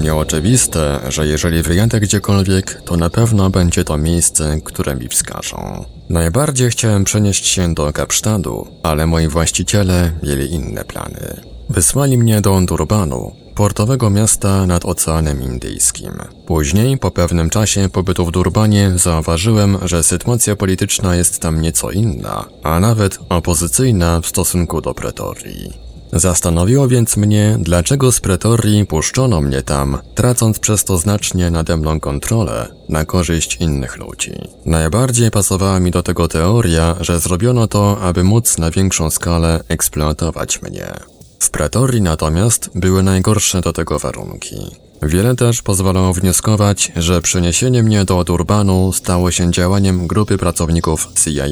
Mnie oczywiste, że jeżeli wyjadę gdziekolwiek, to na pewno będzie to miejsce, które mi wskażą. Najbardziej chciałem przenieść się do Kapsztadu, ale moi właściciele mieli inne plany. Wysłali mnie do Durbanu, portowego miasta nad Oceanem Indyjskim. Później, po pewnym czasie pobytu w Durbanie, zauważyłem, że sytuacja polityczna jest tam nieco inna, a nawet opozycyjna w stosunku do Pretorii. Zastanowiło więc mnie, dlaczego z pretorii puszczono mnie tam, tracąc przez to znacznie nade mną kontrolę na korzyść innych ludzi. Najbardziej pasowała mi do tego teoria, że zrobiono to, aby móc na większą skalę eksploatować mnie. W pretorii natomiast były najgorsze do tego warunki. Wiele też pozwalało wnioskować, że przeniesienie mnie do Durbanu stało się działaniem grupy pracowników CIA,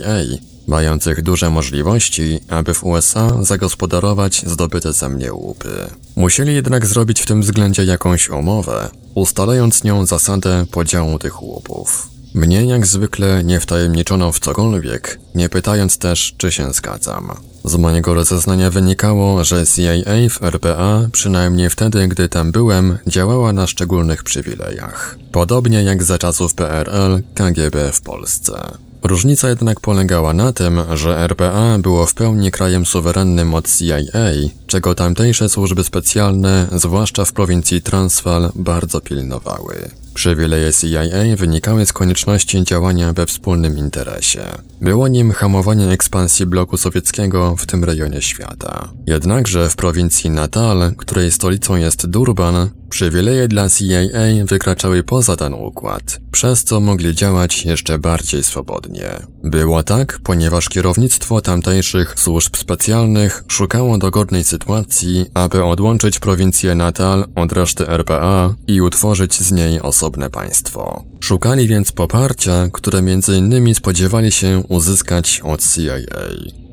mających duże możliwości, aby w USA zagospodarować zdobyte ze mnie łupy. Musieli jednak zrobić w tym względzie jakąś umowę, ustalając nią zasadę podziału tych łupów. Mnie jak zwykle nie wtajemniczono w cokolwiek, nie pytając też, czy się zgadzam. Z mojego rozeznania wynikało, że CIA w RPA, przynajmniej wtedy, gdy tam byłem, działała na szczególnych przywilejach. Podobnie jak za czasów PRL, KGB w Polsce. Różnica jednak polegała na tym, że RPA było w pełni krajem suwerennym od CIA, czego tamtejsze służby specjalne, zwłaszcza w prowincji Transvaal, bardzo pilnowały. Przywileje CIA wynikały z konieczności działania we wspólnym interesie. Było nim hamowanie ekspansji bloku sowieckiego w tym rejonie świata. Jednakże w prowincji Natal, której stolicą jest Durban, przywileje dla CIA wykraczały poza ten układ, przez co mogli działać jeszcze bardziej swobodnie. Było tak, ponieważ kierownictwo tamtejszych służb specjalnych szukało dogodnej sytuacji, aby odłączyć prowincję Natal od reszty RPA i utworzyć z niej osobne państwo. Szukali więc poparcia, które innymi spodziewali się uzyskać od CIA.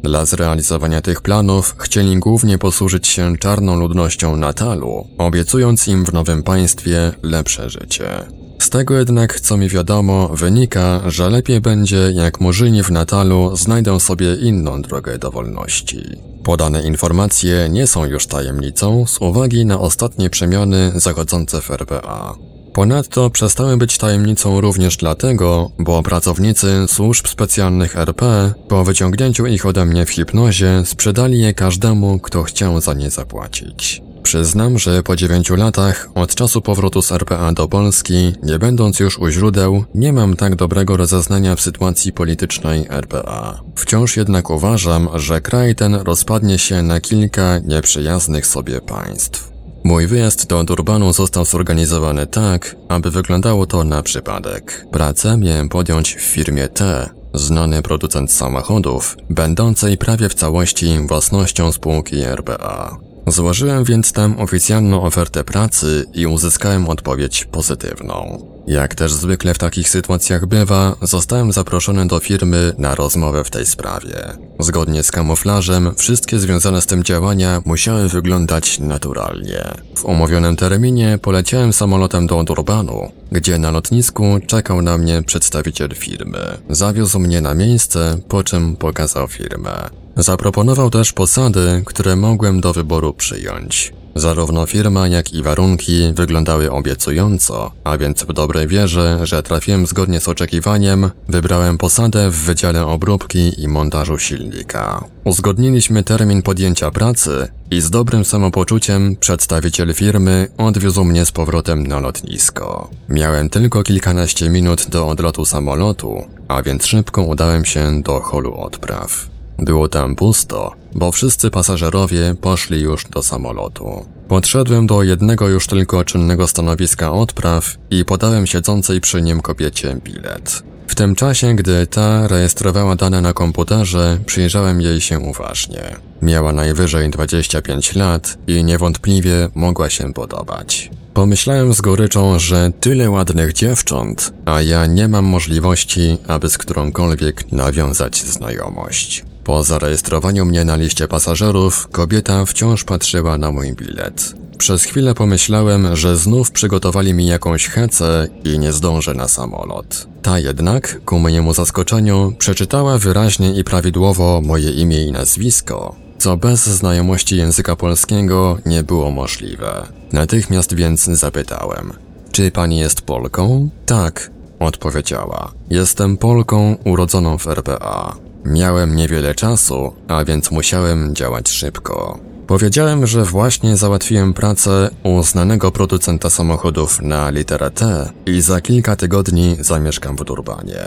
Dla zrealizowania tych planów chcieli głównie posłużyć się czarną ludnością Natalu, obiecując im w nowym państwie lepsze życie. Z tego jednak, co mi wiadomo, wynika, że lepiej będzie, jak murzyni w Natalu znajdą sobie inną drogę do wolności. Podane informacje nie są już tajemnicą z uwagi na ostatnie przemiany zachodzące w RPA. Ponadto przestały być tajemnicą również dlatego, bo pracownicy służb specjalnych RP po wyciągnięciu ich ode mnie w hipnozie sprzedali je każdemu, kto chciał za nie zapłacić. Przyznam, że po dziewięciu latach od czasu powrotu z RPA do Polski, nie będąc już u źródeł, nie mam tak dobrego rozeznania w sytuacji politycznej RPA. Wciąż jednak uważam, że kraj ten rozpadnie się na kilka nieprzyjaznych sobie państw. Mój wyjazd do Durbanu został zorganizowany tak, aby wyglądało to na przypadek. Pracę miałem podjąć w firmie T, znany producent samochodów, będącej prawie w całości własnością spółki RBA. Złożyłem więc tam oficjalną ofertę pracy i uzyskałem odpowiedź pozytywną. Jak też zwykle w takich sytuacjach bywa, zostałem zaproszony do firmy na rozmowę w tej sprawie. Zgodnie z kamuflażem, wszystkie związane z tym działania musiały wyglądać naturalnie. W umówionym terminie poleciałem samolotem do Durbanu, gdzie na lotnisku czekał na mnie przedstawiciel firmy. Zawiózł mnie na miejsce, po czym pokazał firmę. Zaproponował też posady, które mogłem do wyboru przyjąć. Zarówno firma, jak i warunki wyglądały obiecująco, a więc w dobrej wierze, że trafiłem zgodnie z oczekiwaniem, wybrałem posadę w Wydziale Obróbki i Montażu Silnika. Uzgodniliśmy termin podjęcia pracy i z dobrym samopoczuciem przedstawiciel firmy odwiózł mnie z powrotem na lotnisko. Miałem tylko kilkanaście minut do odlotu samolotu, a więc szybko udałem się do holu odpraw. Było tam pusto, bo wszyscy pasażerowie poszli już do samolotu. Podszedłem do jednego już tylko czynnego stanowiska odpraw i podałem siedzącej przy nim kobiecie bilet. W tym czasie, gdy ta rejestrowała dane na komputerze, przyjrzałem jej się uważnie. Miała najwyżej 25 lat i niewątpliwie mogła się podobać. Pomyślałem z goryczą, że tyle ładnych dziewcząt, a ja nie mam możliwości, aby z którąkolwiek nawiązać znajomość. Po zarejestrowaniu mnie na liście pasażerów, kobieta wciąż patrzyła na mój bilet. Przez chwilę pomyślałem, że znów przygotowali mi jakąś hecę i nie zdążę na samolot. Ta jednak, ku mojemu zaskoczeniu, przeczytała wyraźnie i prawidłowo moje imię i nazwisko, co bez znajomości języka polskiego nie było możliwe. Natychmiast więc zapytałem: Czy pani jest Polką? Tak, odpowiedziała. Jestem Polką urodzoną w RPA. Miałem niewiele czasu, a więc musiałem działać szybko. Powiedziałem, że właśnie załatwiłem pracę u znanego producenta samochodów na literę T i za kilka tygodni zamieszkam w Durbanie.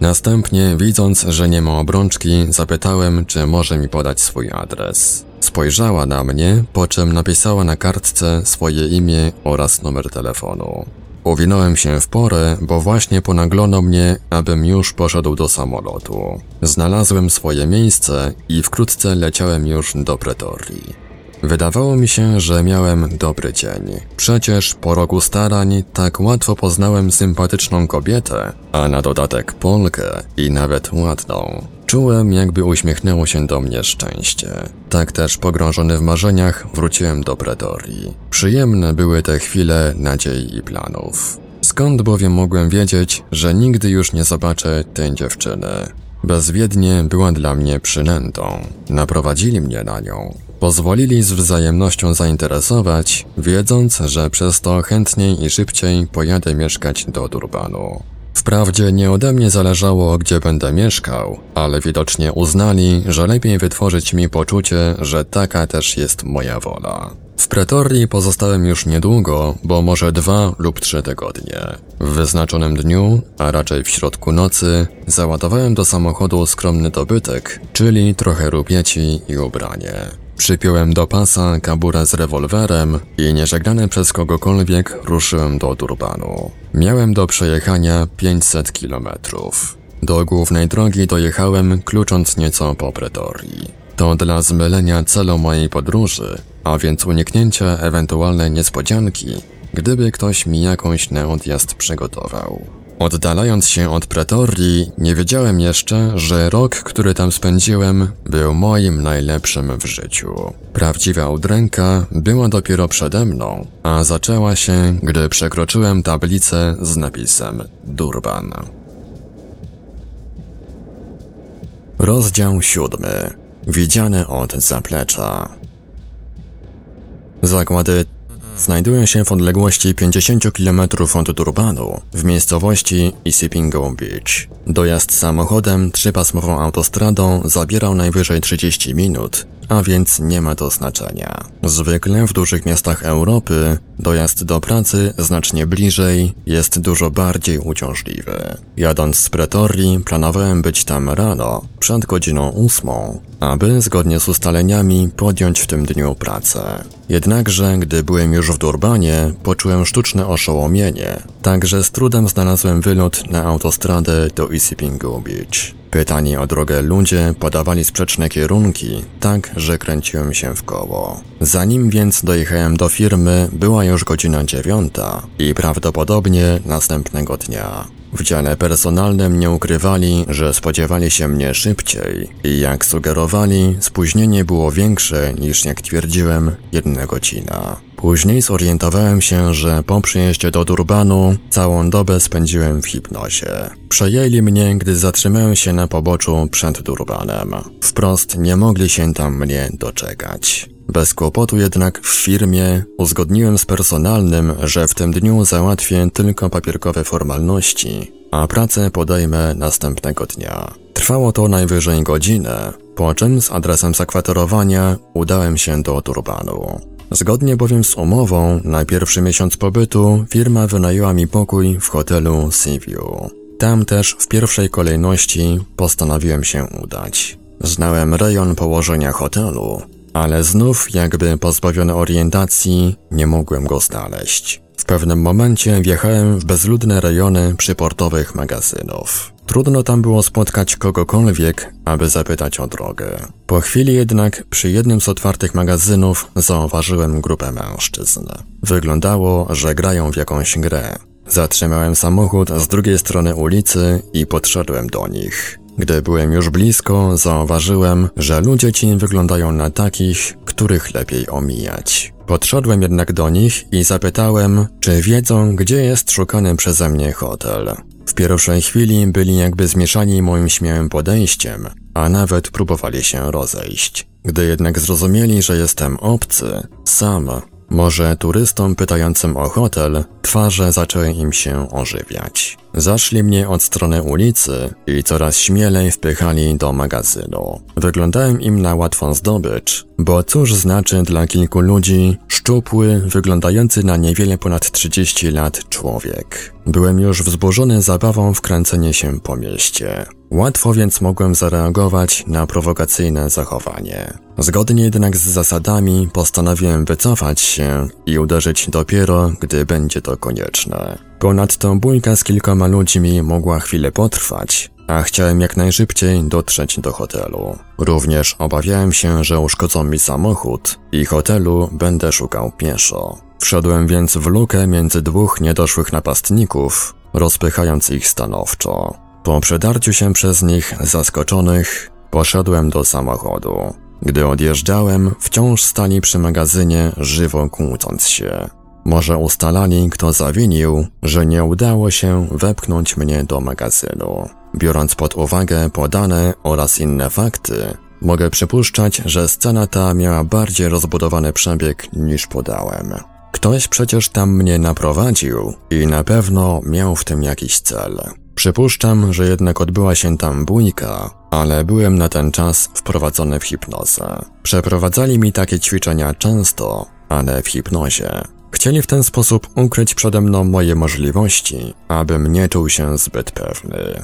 Następnie, widząc, że nie ma obrączki, zapytałem, czy może mi podać swój adres. Spojrzała na mnie, po czym napisała na kartce swoje imię oraz numer telefonu. Uwinąłem się w porę, bo właśnie ponaglono mnie, abym już poszedł do samolotu. Znalazłem swoje miejsce i wkrótce leciałem już do Pretorii. Wydawało mi się, że miałem dobry dzień. Przecież po roku starań tak łatwo poznałem sympatyczną kobietę, a na dodatek Polkę i nawet ładną. Czułem, jakby uśmiechnęło się do mnie szczęście. Tak też pogrążony w marzeniach wróciłem do Pretorii. Przyjemne były te chwile nadziei i planów. Skąd bowiem mogłem wiedzieć, że nigdy już nie zobaczę tej dziewczyny? Bezwiednie była dla mnie przynętą. Naprowadzili mnie na nią. Pozwolili z wzajemnością zainteresować, wiedząc, że przez to chętniej i szybciej pojadę mieszkać do Durbanu. Wprawdzie nie ode mnie zależało, gdzie będę mieszkał, ale widocznie uznali, że lepiej wytworzyć mi poczucie, że taka też jest moja wola. W Pretorii pozostałem już niedługo, bo może dwa lub trzy tygodnie. W wyznaczonym dniu, a raczej w środku nocy, załadowałem do samochodu skromny dobytek, czyli trochę rupieci i ubranie. Przypiąłem do pasa kaburę z rewolwerem i nieżegnany przez kogokolwiek ruszyłem do Durbanu. Miałem do przejechania 500 kilometrów. Do głównej drogi dojechałem, klucząc nieco po Pretorii. To dla zmylenia celu mojej podróży, a więc uniknięcia ewentualnej niespodzianki, gdyby ktoś mi jakąś na odjazd przygotował. Oddalając się od Pretorii, nie wiedziałem jeszcze, że rok, który tam spędziłem, był moim najlepszym w życiu. Prawdziwa udręka była dopiero przede mną, a zaczęła się, gdy przekroczyłem tablicę z napisem Durban. Rozdział siódmy. Widziane od zaplecza. Zakłady Znajdują się w odległości 50 km od Durbanu, w miejscowości Isipingo Beach. Dojazd samochodem trzypasmową autostradą zabierał najwyżej 30 minut, a więc nie ma to znaczenia. Zwykle w dużych miastach Europy dojazd do pracy znacznie bliżej jest dużo bardziej uciążliwy. Jadąc z Pretorii planowałem być tam rano, przed godziną ósmą, aby zgodnie z ustaleniami podjąć w tym dniu pracę. Jednakże, gdy byłem już w Durbanie, poczułem sztuczne oszołomienie, także z trudem znalazłem wylot na autostradę do Isipingo Beach. Pytani o drogę ludzie podawali sprzeczne kierunki, tak, że kręciłem się w koło. Zanim więc dojechałem do firmy, była już godzina dziewiąta i prawdopodobnie następnego dnia. W dziale personalnym nie ukrywali, że spodziewali się mnie szybciej i jak sugerowali, spóźnienie było większe niż jak twierdziłem, jedna godzina. Później zorientowałem się, że po przyjeździe do Durbanu całą dobę spędziłem w hipnozie. Przejęli mnie, gdy zatrzymałem się na poboczu przed Durbanem. Wprost nie mogli się tam mnie doczekać. Bez kłopotu jednak w firmie uzgodniłem z personalnym, że w tym dniu załatwię tylko papierkowe formalności, a pracę podejmę następnego dnia. Trwało to najwyżej godzinę, po czym z adresem zakwaterowania udałem się do Turbanu. Zgodnie bowiem z umową, na pierwszy miesiąc pobytu firma wynajęła mi pokój w hotelu Seaview. Tam też w pierwszej kolejności postanowiłem się udać. Znałem rejon położenia hotelu, ale znów jakby pozbawiony orientacji nie mogłem go znaleźć. W pewnym momencie wjechałem w bezludne rejony przyportowych magazynów. Trudno tam było spotkać kogokolwiek, aby zapytać o drogę. Po chwili jednak przy jednym z otwartych magazynów zauważyłem grupę mężczyzn. Wyglądało, że grają w jakąś grę. Zatrzymałem samochód z drugiej strony ulicy i podszedłem do nich. Gdy byłem już blisko, zauważyłem, że ludzie ci wyglądają na takich, których lepiej omijać. Podszedłem jednak do nich i zapytałem, czy wiedzą, gdzie jest szukany przeze mnie hotel. W pierwszej chwili byli jakby zmieszani moim śmiałym podejściem, a nawet próbowali się rozejść. Gdy jednak zrozumieli, że jestem obcy, sam, może turystom pytającym o hotel, twarze zaczęły im się ożywiać. Zaszli mnie od strony ulicy i coraz śmielej wpychali do magazynu. Wyglądałem im na łatwą zdobycz, bo cóż znaczy dla kilku ludzi szczupły, wyglądający na niewiele ponad 30 lat człowiek. Byłem już wzburzony zabawą w kręcenie się po mieście. Łatwo więc mogłem zareagować na prowokacyjne zachowanie. Zgodnie jednak z zasadami postanowiłem wycofać się i uderzyć dopiero, gdy będzie to konieczne. Ponadto bójka z kilkoma ludźmi mogła chwilę potrwać, a chciałem jak najszybciej dotrzeć do hotelu. Również obawiałem się, że uszkodzą mi samochód i hotelu będę szukał pieszo. Wszedłem więc w lukę między dwóch niedoszłych napastników, rozpychając ich stanowczo. Po przedarciu się przez nich zaskoczonych, poszedłem do samochodu. Gdy odjeżdżałem, wciąż stali przy magazynie, żywo kłócąc się. Może ustalali, kto zawinił, że nie udało się wepchnąć mnie do magazynu. Biorąc pod uwagę podane oraz inne fakty, mogę przypuszczać, że scena ta miała bardziej rozbudowany przebieg niż podałem. Ktoś przecież tam mnie naprowadził i na pewno miał w tym jakiś cel. Przypuszczam, że jednak odbyła się tam bójka, ale byłem na ten czas wprowadzony w hipnozę. Przeprowadzali mi takie ćwiczenia często, ale w hipnozie. Chcieli w ten sposób ukryć przede mną moje możliwości, abym nie czuł się zbyt pewny.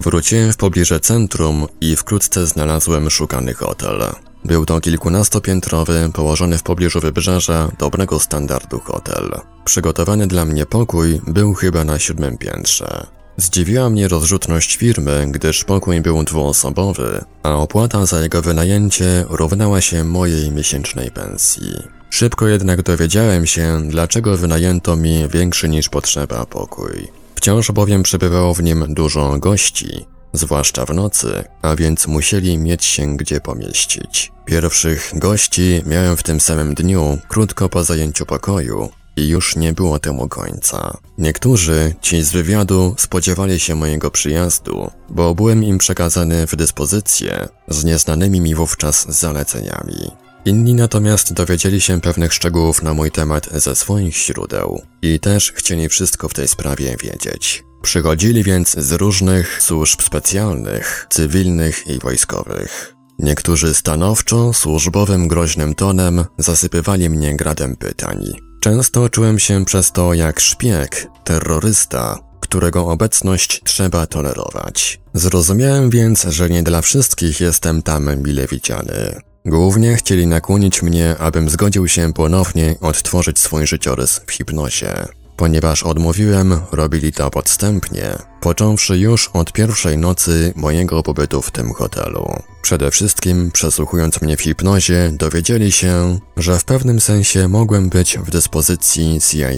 Wróciłem w pobliże centrum i wkrótce znalazłem szukany hotel. Był to kilkunastopiętrowy, położony w pobliżu wybrzeża, dobrego standardu hotel. Przygotowany dla mnie pokój był chyba na siódmym piętrze. Zdziwiła mnie rozrzutność firmy, gdyż pokój był dwuosobowy, a opłata za jego wynajęcie równała się mojej miesięcznej pensji. Szybko jednak dowiedziałem się, dlaczego wynajęto mi większy niż potrzeba pokój. Wciąż bowiem przybywało w nim dużo gości, zwłaszcza w nocy, a więc musieli mieć się gdzie pomieścić. Pierwszych gości miałem w tym samym dniu, krótko po zajęciu pokoju, i już nie było temu końca. Niektórzy, ci z wywiadu, spodziewali się mojego przyjazdu, bo byłem im przekazany w dyspozycję z nieznanymi mi wówczas zaleceniami. Inni natomiast dowiedzieli się pewnych szczegółów na mój temat ze swoich źródeł i też chcieli wszystko w tej sprawie wiedzieć. Przychodzili więc z różnych służb specjalnych, cywilnych i wojskowych. Niektórzy stanowczo, służbowym, groźnym tonem zasypywali mnie gradem pytań. Często czułem się przez to jak szpieg, terrorysta, którego obecność trzeba tolerować. Zrozumiałem więc, że nie dla wszystkich jestem tam mile widziany. Głównie chcieli nakłonić mnie, abym zgodził się ponownie odtworzyć swój życiorys w hipnozie. Ponieważ odmówiłem, robili to podstępnie, począwszy już od pierwszej nocy mojego pobytu w tym hotelu. Przede wszystkim, przesłuchując mnie w hipnozie, dowiedzieli się, że w pewnym sensie mogłem być w dyspozycji CIA.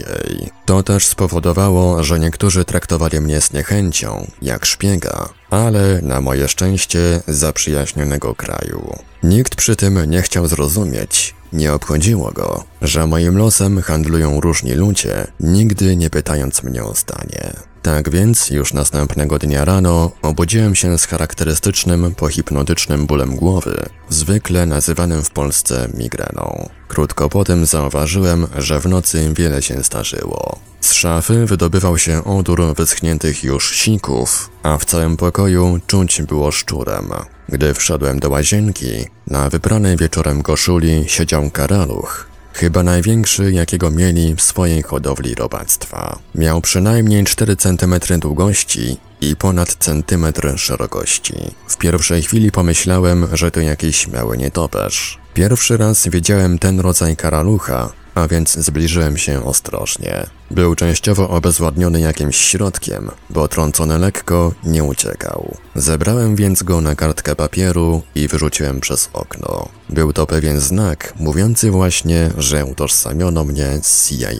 To też spowodowało, że niektórzy traktowali mnie z niechęcią, jak szpiega, ale na moje szczęście zaprzyjaźnionego kraju. Nikt przy tym nie chciał zrozumieć, nie obchodziło go, że moim losem handlują różni ludzie, nigdy nie pytając mnie o zdanie. Tak więc już następnego dnia rano obudziłem się z charakterystycznym pohipnotycznym bólem głowy, zwykle nazywanym w Polsce migreną. Krótko potem zauważyłem, że w nocy wiele się zdarzyło. Z szafy wydobywał się odór wyschniętych już sików, a w całym pokoju czuć było szczurem. Gdy wszedłem do łazienki, na wypranej wieczorem koszuli siedział karaluch, chyba największy jakiego mieli w swojej hodowli robactwa. Miał przynajmniej 4 cm długości i ponad centymetr szerokości. W pierwszej chwili pomyślałem, że to jakiś mały nietoperz. Pierwszy raz widziałem ten rodzaj karalucha, a więc zbliżyłem się ostrożnie. Był częściowo obezwładniony jakimś środkiem, bo trącony lekko nie uciekał. Zebrałem więc go na kartkę papieru i wyrzuciłem przez okno. Był to pewien znak mówiący właśnie, że utożsamiono mnie z CIA.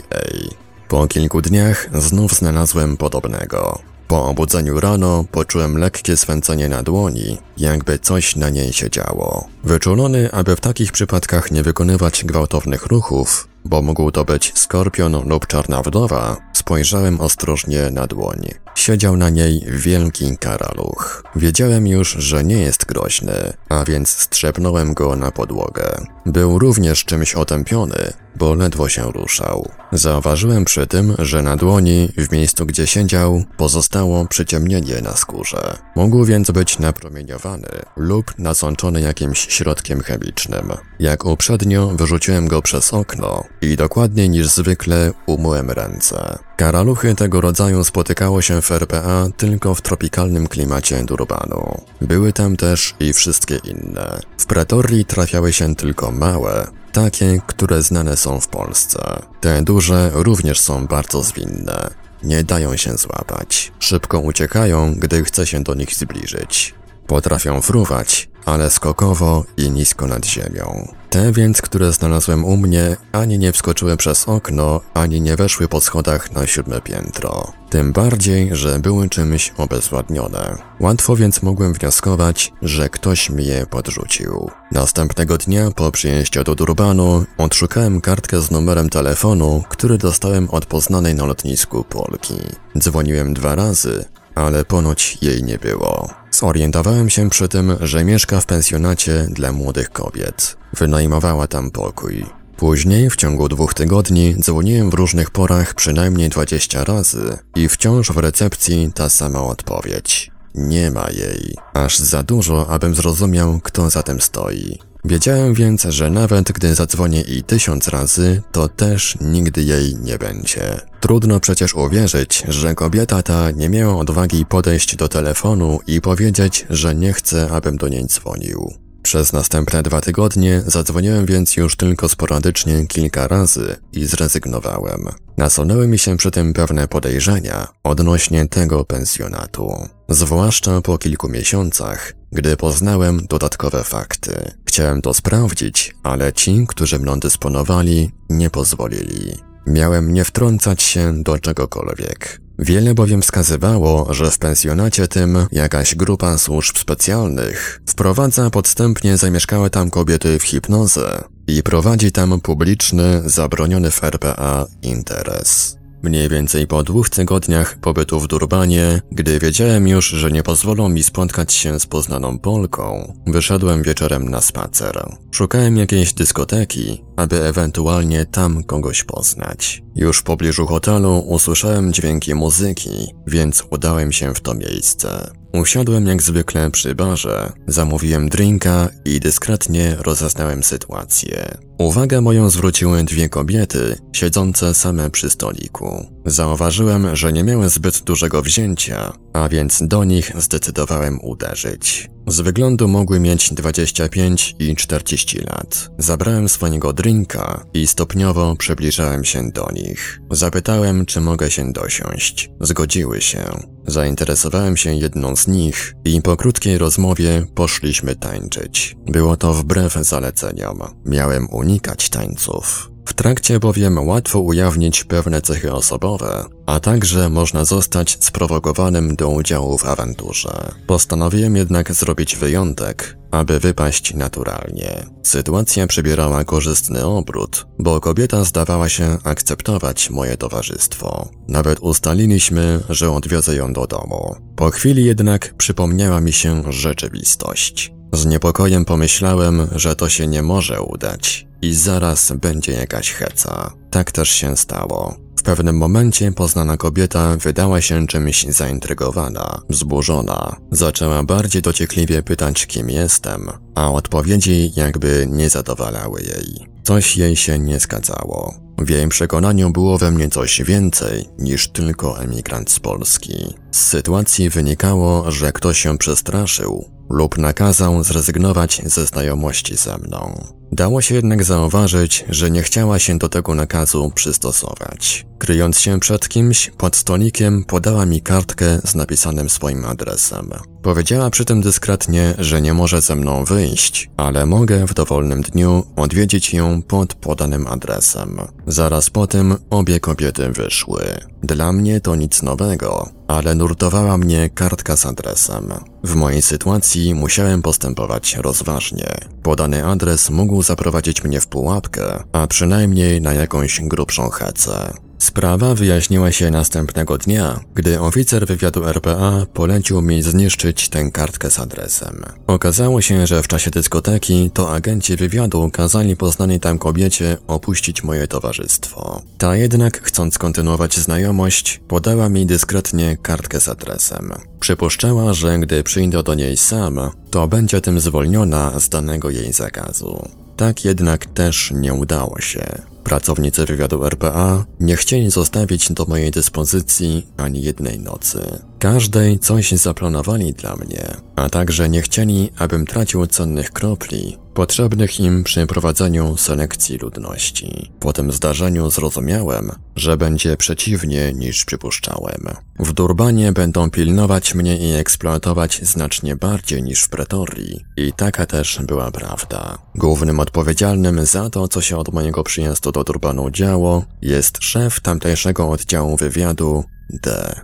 Po kilku dniach znów znalazłem podobnego. Po obudzeniu rano poczułem lekkie swęcenie na dłoni, jakby coś na niej się działo. Wyczulony, aby w takich przypadkach nie wykonywać gwałtownych ruchów, bo mógł to być skorpion lub czarna wdowa, spojrzałem ostrożnie na dłoń. Siedział na niej wielki karaluch. Wiedziałem już, że nie jest groźny, a więc strzepnąłem go na podłogę. Był również czymś otępiony, bo ledwo się ruszał. Zauważyłem przy tym, że na dłoni, w miejscu gdzie siedział, pozostało przyciemnienie na skórze. Mógł więc być napromieniowany lub nasączony jakimś środkiem chemicznym. Jak uprzednio wyrzuciłem go przez okno i dokładniej niż zwykle umyłem ręce. Karaluchy tego rodzaju spotykało się w RPA tylko w tropikalnym klimacie Durbanu. Były tam też i wszystkie inne. W Pretorii trafiały się tylko małe, takie, które znane są w Polsce. Te duże również są bardzo zwinne. Nie dają się złapać. Szybko uciekają, gdy chce się do nich zbliżyć. Potrafią fruwać, ale skokowo i nisko nad ziemią. Te więc, które znalazłem u mnie, ani nie wskoczyły przez okno, ani nie weszły po schodach na siódme piętro. Tym bardziej, że były czymś obezwładnione. Łatwo więc mogłem wnioskować, że ktoś mi je podrzucił. Następnego dnia po przyjeździe do Durbanu odszukałem kartkę z numerem telefonu, który dostałem od poznanej na lotnisku Polki. Dzwoniłem dwa razy, ale ponoć jej nie było. Zorientowałem się przy tym, że mieszka w pensjonacie dla młodych kobiet. Wynajmowała tam pokój. Później, w ciągu dwóch tygodni, dzwoniłem w różnych porach przynajmniej 20 razy i wciąż w recepcji ta sama odpowiedź. Nie ma jej. Aż za dużo, abym zrozumiał, kto za tym stoi. Wiedziałem więc, że nawet gdy zadzwonię i tysiąc razy, to też nigdy jej nie będzie. Trudno przecież uwierzyć, że kobieta ta nie miała odwagi podejść do telefonu i powiedzieć, że nie chce, abym do niej dzwonił. Przez następne dwa tygodnie zadzwoniłem więc już tylko sporadycznie kilka razy i zrezygnowałem. Nasunęły mi się przy tym pewne podejrzenia odnośnie tego pensjonatu. Zwłaszcza po kilku miesiącach, gdy poznałem dodatkowe fakty. Chciałem to sprawdzić, ale ci, którzy mną dysponowali, nie pozwolili. Miałem nie wtrącać się do czegokolwiek. Wiele bowiem wskazywało, że w pensjonacie tym jakaś grupa służb specjalnych wprowadza podstępnie zamieszkałe tam kobiety w hipnozę i prowadzi tam publiczny, zabroniony w RPA interes. Mniej więcej po dwóch tygodniach pobytu w Durbanie, gdy wiedziałem już, że nie pozwolą mi spotkać się z poznaną Polką, wyszedłem wieczorem na spacer. Szukałem jakiejś dyskoteki, aby ewentualnie tam kogoś poznać. Już w pobliżu hotelu usłyszałem dźwięki muzyki, więc udałem się w to miejsce. Usiadłem jak zwykle przy barze, zamówiłem drinka i dyskretnie rozeznałem sytuację. Uwagę moją zwróciły dwie kobiety, siedzące same przy stoliku. Zauważyłem, że nie miały zbyt dużego wzięcia, a więc do nich zdecydowałem uderzyć. Z wyglądu mogły mieć 25 i 40 lat. Zabrałem swojego drinka i stopniowo przybliżałem się do nich. Zapytałem, czy mogę się dosiąść. Zgodziły się. Zainteresowałem się jedną z nich i po krótkiej rozmowie poszliśmy tańczyć. Było to wbrew zaleceniom. Miałem unikać tańców. W trakcie bowiem łatwo ujawnić pewne cechy osobowe, a także można zostać sprowokowanym do udziału w awanturze. Postanowiłem jednak zrobić wyjątek, aby wypaść naturalnie. Sytuacja przybierała korzystny obrót, bo kobieta zdawała się akceptować moje towarzystwo. Nawet ustaliliśmy, że odwiozę ją do domu. Po chwili jednak przypomniała mi się rzeczywistość. Z niepokojem pomyślałem, że to się nie może udać i zaraz będzie jakaś heca. Tak też się stało. W pewnym momencie poznana kobieta wydała się czymś zaintrygowana, wzburzona. Zaczęła bardziej dociekliwie pytać, kim jestem, a odpowiedzi jakby nie zadowalały jej. Coś jej się nie zgadzało. W jej przekonaniu było we mnie coś więcej niż tylko emigrant z Polski. Z sytuacji wynikało, że ktoś się przestraszył lub nakazał zrezygnować ze znajomości ze mną. Dało się jednak zauważyć, że nie chciała się do tego nakazu przystosować. Kryjąc się przed kimś, pod stolikiem podała mi kartkę z napisanym swoim adresem. Powiedziała przy tym dyskretnie, że nie może ze mną wyjść, ale mogę w dowolnym dniu odwiedzić ją pod podanym adresem. Zaraz po tym obie kobiety wyszły. Dla mnie to nic nowego, ale nurtowała mnie kartka z adresem. W mojej sytuacji musiałem postępować rozważnie. Podany adres mógł zaprowadzić mnie w pułapkę, a przynajmniej na jakąś grubszą hecę. Sprawa wyjaśniła się następnego dnia, gdy oficer wywiadu RPA polecił mi zniszczyć tę kartkę z adresem. Okazało się, że w czasie dyskoteki to agenci wywiadu kazali poznanej tam kobiecie opuścić moje towarzystwo. Ta jednak, chcąc kontynuować znajomość, podała mi dyskretnie kartkę z adresem. Przypuszczała, że gdy przyjdę do niej sam, to będzie tym zwolniona z danego jej zakazu. Tak jednak też nie udało się. Pracownicy wywiadu RPA nie chcieli zostawić do mojej dyspozycji ani jednej nocy. Każdej coś zaplanowali dla mnie, a także nie chcieli, abym tracił cennych kropli, potrzebnych im przy prowadzeniu selekcji ludności. Po tym zdarzeniu zrozumiałem, że będzie przeciwnie niż przypuszczałem. W Durbanie będą pilnować mnie i eksploatować znacznie bardziej niż w Pretorii. I taka też była prawda. Głównym odpowiedzialnym za to, co się od mojego przyjazdu do Durbanu działo, jest szef tamtejszego oddziału wywiadu D.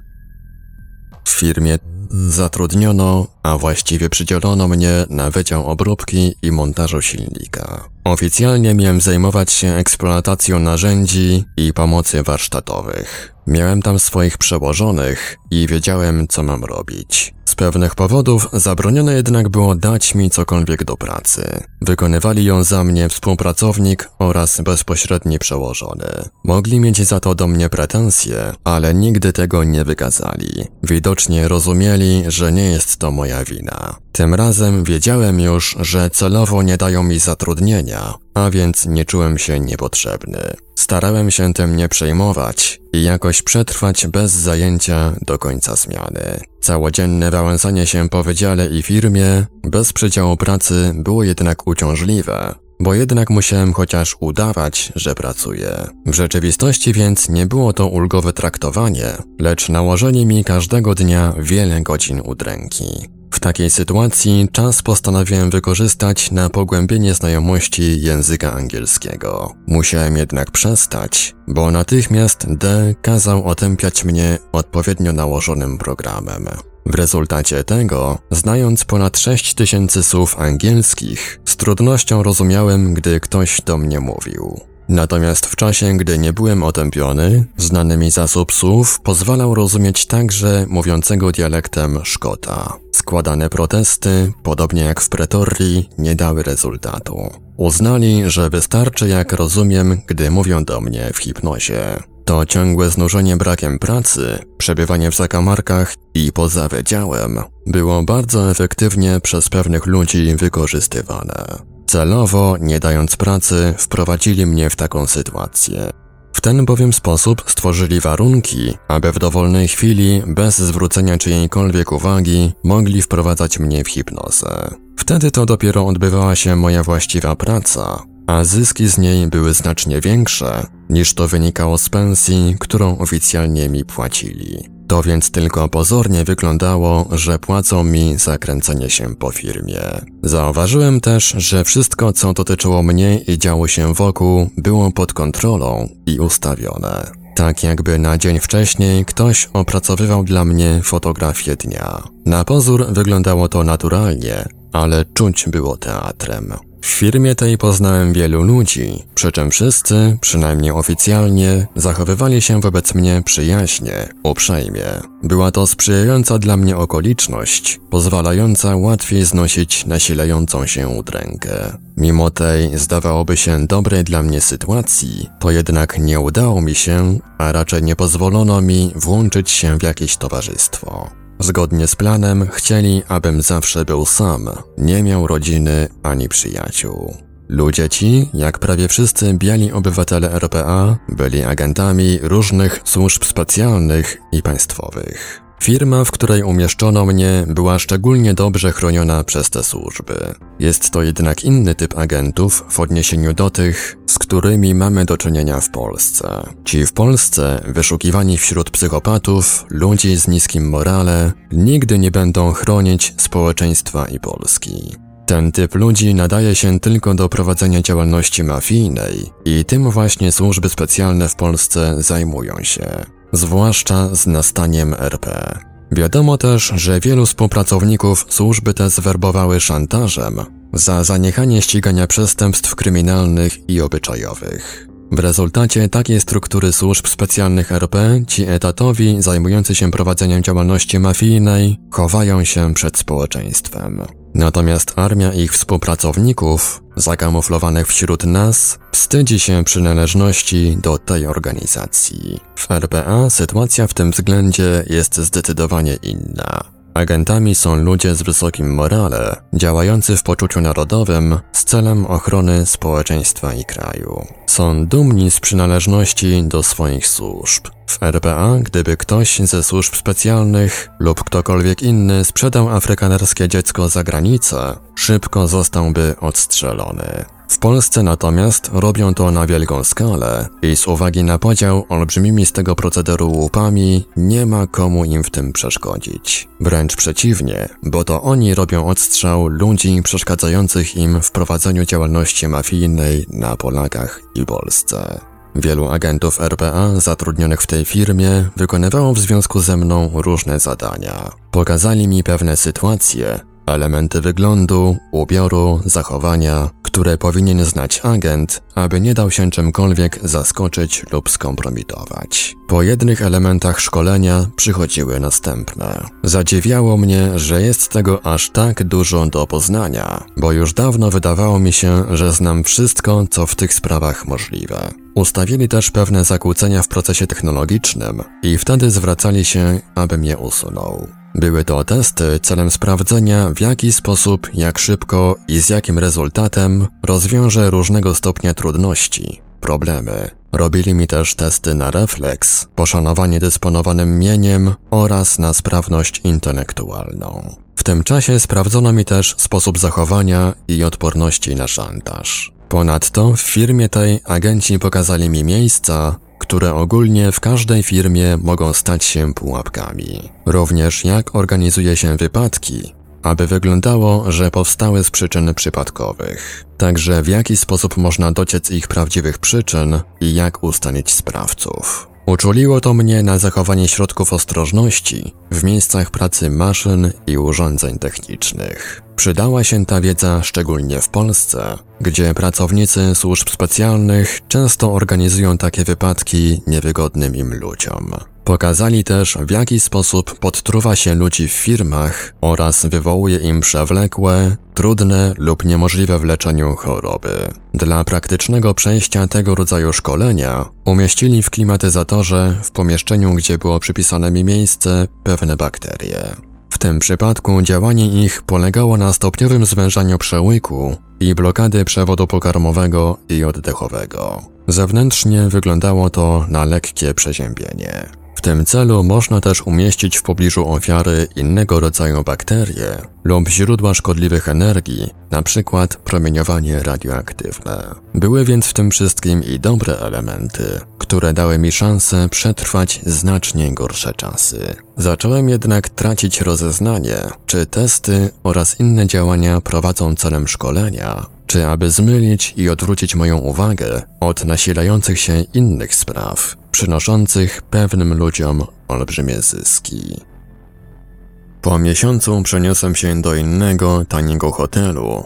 W firmie zatrudniono, a właściwie przydzielono mnie na Wydział Obróbki i Montażu Silnika. Oficjalnie miałem zajmować się eksploatacją narzędzi i pomocy warsztatowych. Miałem tam swoich przełożonych i wiedziałem, co mam robić. Z pewnych powodów zabronione jednak było dać mi cokolwiek do pracy. Wykonywali ją za mnie współpracownik oraz bezpośredni przełożony. Mogli mieć za to do mnie pretensje, ale nigdy tego nie wykazali. Widocznie rozumieli, że nie jest to moja wina. Tym razem wiedziałem już, że celowo nie dają mi zatrudnienia, a więc nie czułem się niepotrzebny. Starałem się tym nie przejmować i jakoś przetrwać bez zajęcia do końca zmiany. Całodzienne wałęsanie się po wydziale i firmie, bez przedziału pracy, było jednak uciążliwe, bo jednak musiałem chociaż udawać, że pracuję. W rzeczywistości więc nie było to ulgowe traktowanie, lecz nałożenie mi każdego dnia wiele godzin udręki. W takiej sytuacji czas postanowiłem wykorzystać na pogłębienie znajomości języka angielskiego. Musiałem jednak przestać, bo natychmiast D kazał otępiać mnie odpowiednio nałożonym programem. W rezultacie tego, znając ponad 6000 słów angielskich, z trudnością rozumiałem, gdy ktoś do mnie mówił. Natomiast w czasie, gdy nie byłem otępiony, znany mi zasób słów pozwalał rozumieć także mówiącego dialektem Szkota. Składane protesty, podobnie jak w Pretorii, nie dały rezultatu. Uznali, że wystarczy jak rozumiem, gdy mówią do mnie w hipnozie. To ciągłe znużenie brakiem pracy, przebywanie w zakamarkach i poza wydziałem było bardzo efektywnie przez pewnych ludzi wykorzystywane. Celowo, nie dając pracy, wprowadzili mnie w taką sytuację. W ten bowiem sposób stworzyli warunki, aby w dowolnej chwili, bez zwrócenia czyjejkolwiek uwagi, mogli wprowadzać mnie w hipnozę. Wtedy to dopiero odbywała się moja właściwa praca, a zyski z niej były znacznie większe, niż to wynikało z pensji, którą oficjalnie mi płacili. To więc tylko pozornie wyglądało, że płacą mi za kręcenie się po firmie. Zauważyłem też, że wszystko, co dotyczyło mnie i działo się wokół, było pod kontrolą i ustawione. Tak jakby na dzień wcześniej ktoś opracowywał dla mnie fotografię dnia. Na pozór wyglądało to naturalnie, ale czuć było teatrem. W firmie tej poznałem wielu ludzi, przy czym wszyscy, przynajmniej oficjalnie, zachowywali się wobec mnie przyjaźnie, uprzejmie. Była to sprzyjająca dla mnie okoliczność, pozwalająca łatwiej znosić nasilającą się udrękę. Mimo tej, zdawałoby się, dobrej dla mnie sytuacji, to jednak nie udało mi się, a raczej nie pozwolono mi włączyć się w jakieś towarzystwo. Zgodnie z planem chcieli, abym zawsze był sam, nie miał rodziny ani przyjaciół. Ludzie ci, jak prawie wszyscy biali obywatele RPA, byli agentami różnych służb specjalnych i państwowych. Firma, w której umieszczono mnie, była szczególnie dobrze chroniona przez te służby. Jest to jednak inny typ agentów w odniesieniu do tych, z którymi mamy do czynienia w Polsce. Ci w Polsce, wyszukiwani wśród psychopatów, ludzi z niskim morale, nigdy nie będą chronić społeczeństwa i Polski. Ten typ ludzi nadaje się tylko do prowadzenia działalności mafijnej i tym właśnie służby specjalne w Polsce zajmują się zwłaszcza z nastaniem RP. Wiadomo też, że wielu współpracowników służby te zwerbowały szantażem za zaniechanie ścigania przestępstw kryminalnych i obyczajowych. W rezultacie takiej struktury służb specjalnych RP ci etatowi zajmujący się prowadzeniem działalności mafijnej chowają się przed społeczeństwem. Natomiast armia ich współpracowników, zakamuflowanych wśród nas, wstydzi się przynależności do tej organizacji. W RPA sytuacja w tym względzie jest zdecydowanie inna. Agentami są ludzie z wysokim morale, działający w poczuciu narodowym z celem ochrony społeczeństwa i kraju. Są dumni z przynależności do swoich służb. W RPA, gdyby ktoś ze służb specjalnych lub ktokolwiek inny sprzedał afrykanerskie dziecko za granicę, szybko zostałby odstrzelony. W Polsce natomiast robią to na wielką skalę i z uwagi na podział olbrzymimi z tego procederu łupami nie ma komu im w tym przeszkodzić. Wręcz przeciwnie, bo to oni robią odstrzał ludzi przeszkadzających im w prowadzeniu działalności mafijnej na Polakach i Polsce. Wielu agentów RPA zatrudnionych w tej firmie wykonywało w związku ze mną różne zadania. Pokazali mi pewne sytuacje, elementy wyglądu, ubioru, zachowania, które powinien znać agent, aby nie dał się czymkolwiek zaskoczyć lub skompromitować. Po jednych elementach szkolenia przychodziły następne. Zadziwiało mnie, że jest tego aż tak dużo do poznania, bo już dawno wydawało mi się, że znam wszystko, co w tych sprawach możliwe. Ustawili też pewne zakłócenia w procesie technologicznym i wtedy zwracali się, abym je usunął. Były to testy celem sprawdzenia, w jaki sposób, jak szybko i z jakim rezultatem rozwiążę różnego stopnia trudności, problemy. Robili mi też testy na refleks, poszanowanie dysponowanym mieniem oraz na sprawność intelektualną. W tym czasie sprawdzono mi też sposób zachowania i odporności na szantaż. Ponadto w firmie tej agenci pokazali mi miejsca, które ogólnie w każdej firmie mogą stać się pułapkami. Również jak organizuje się wypadki, aby wyglądało, że powstały z przyczyn przypadkowych. Także w jaki sposób można dociec ich prawdziwych przyczyn i jak ustalić sprawców. Uczuliło to mnie na zachowanie środków ostrożności w miejscach pracy maszyn i urządzeń technicznych. Przydała się ta wiedza szczególnie w Polsce, gdzie pracownicy służb specjalnych często organizują takie wypadki niewygodnym im ludziom. Pokazali też, w jaki sposób podtruwa się ludzi w firmach oraz wywołuje im przewlekłe, trudne lub niemożliwe w leczeniu choroby. Dla praktycznego przejścia tego rodzaju szkolenia umieścili w klimatyzatorze w pomieszczeniu, gdzie było przypisane mi miejsce, pewne bakterie. W tym przypadku działanie ich polegało na stopniowym zwężaniu przełyku i blokady przewodu pokarmowego i oddechowego. Zewnętrznie wyglądało to na lekkie przeziębienie. Tym celu można też umieścić w pobliżu ofiary innego rodzaju bakterie lub źródła szkodliwych energii, np. promieniowanie radioaktywne. Były więc w tym wszystkim i dobre elementy, które dały mi szansę przetrwać znacznie gorsze czasy. Zacząłem jednak tracić rozeznanie, czy testy oraz inne działania prowadzą celem szkolenia, czy aby zmylić i odwrócić moją uwagę od nasilających się innych spraw, przynoszących pewnym ludziom olbrzymie zyski. Po miesiącu przeniosłem się do innego, taniego hotelu